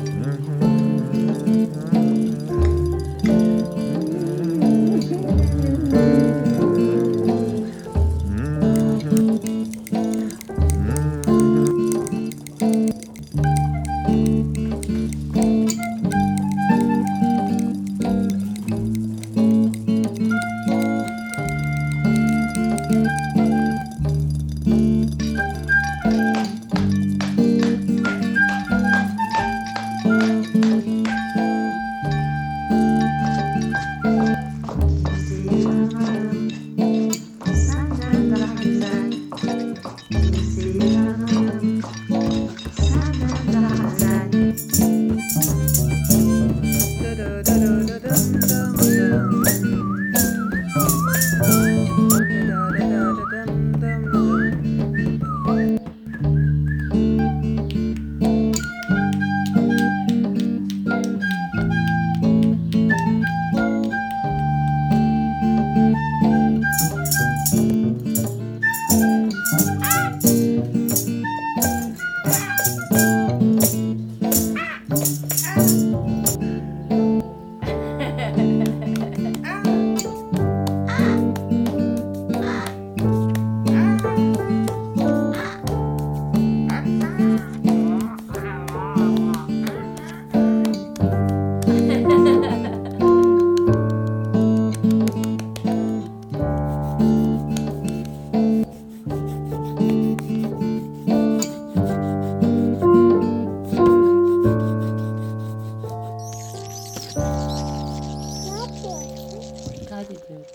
Mm-hmm. da da da da da Hadi diyorum.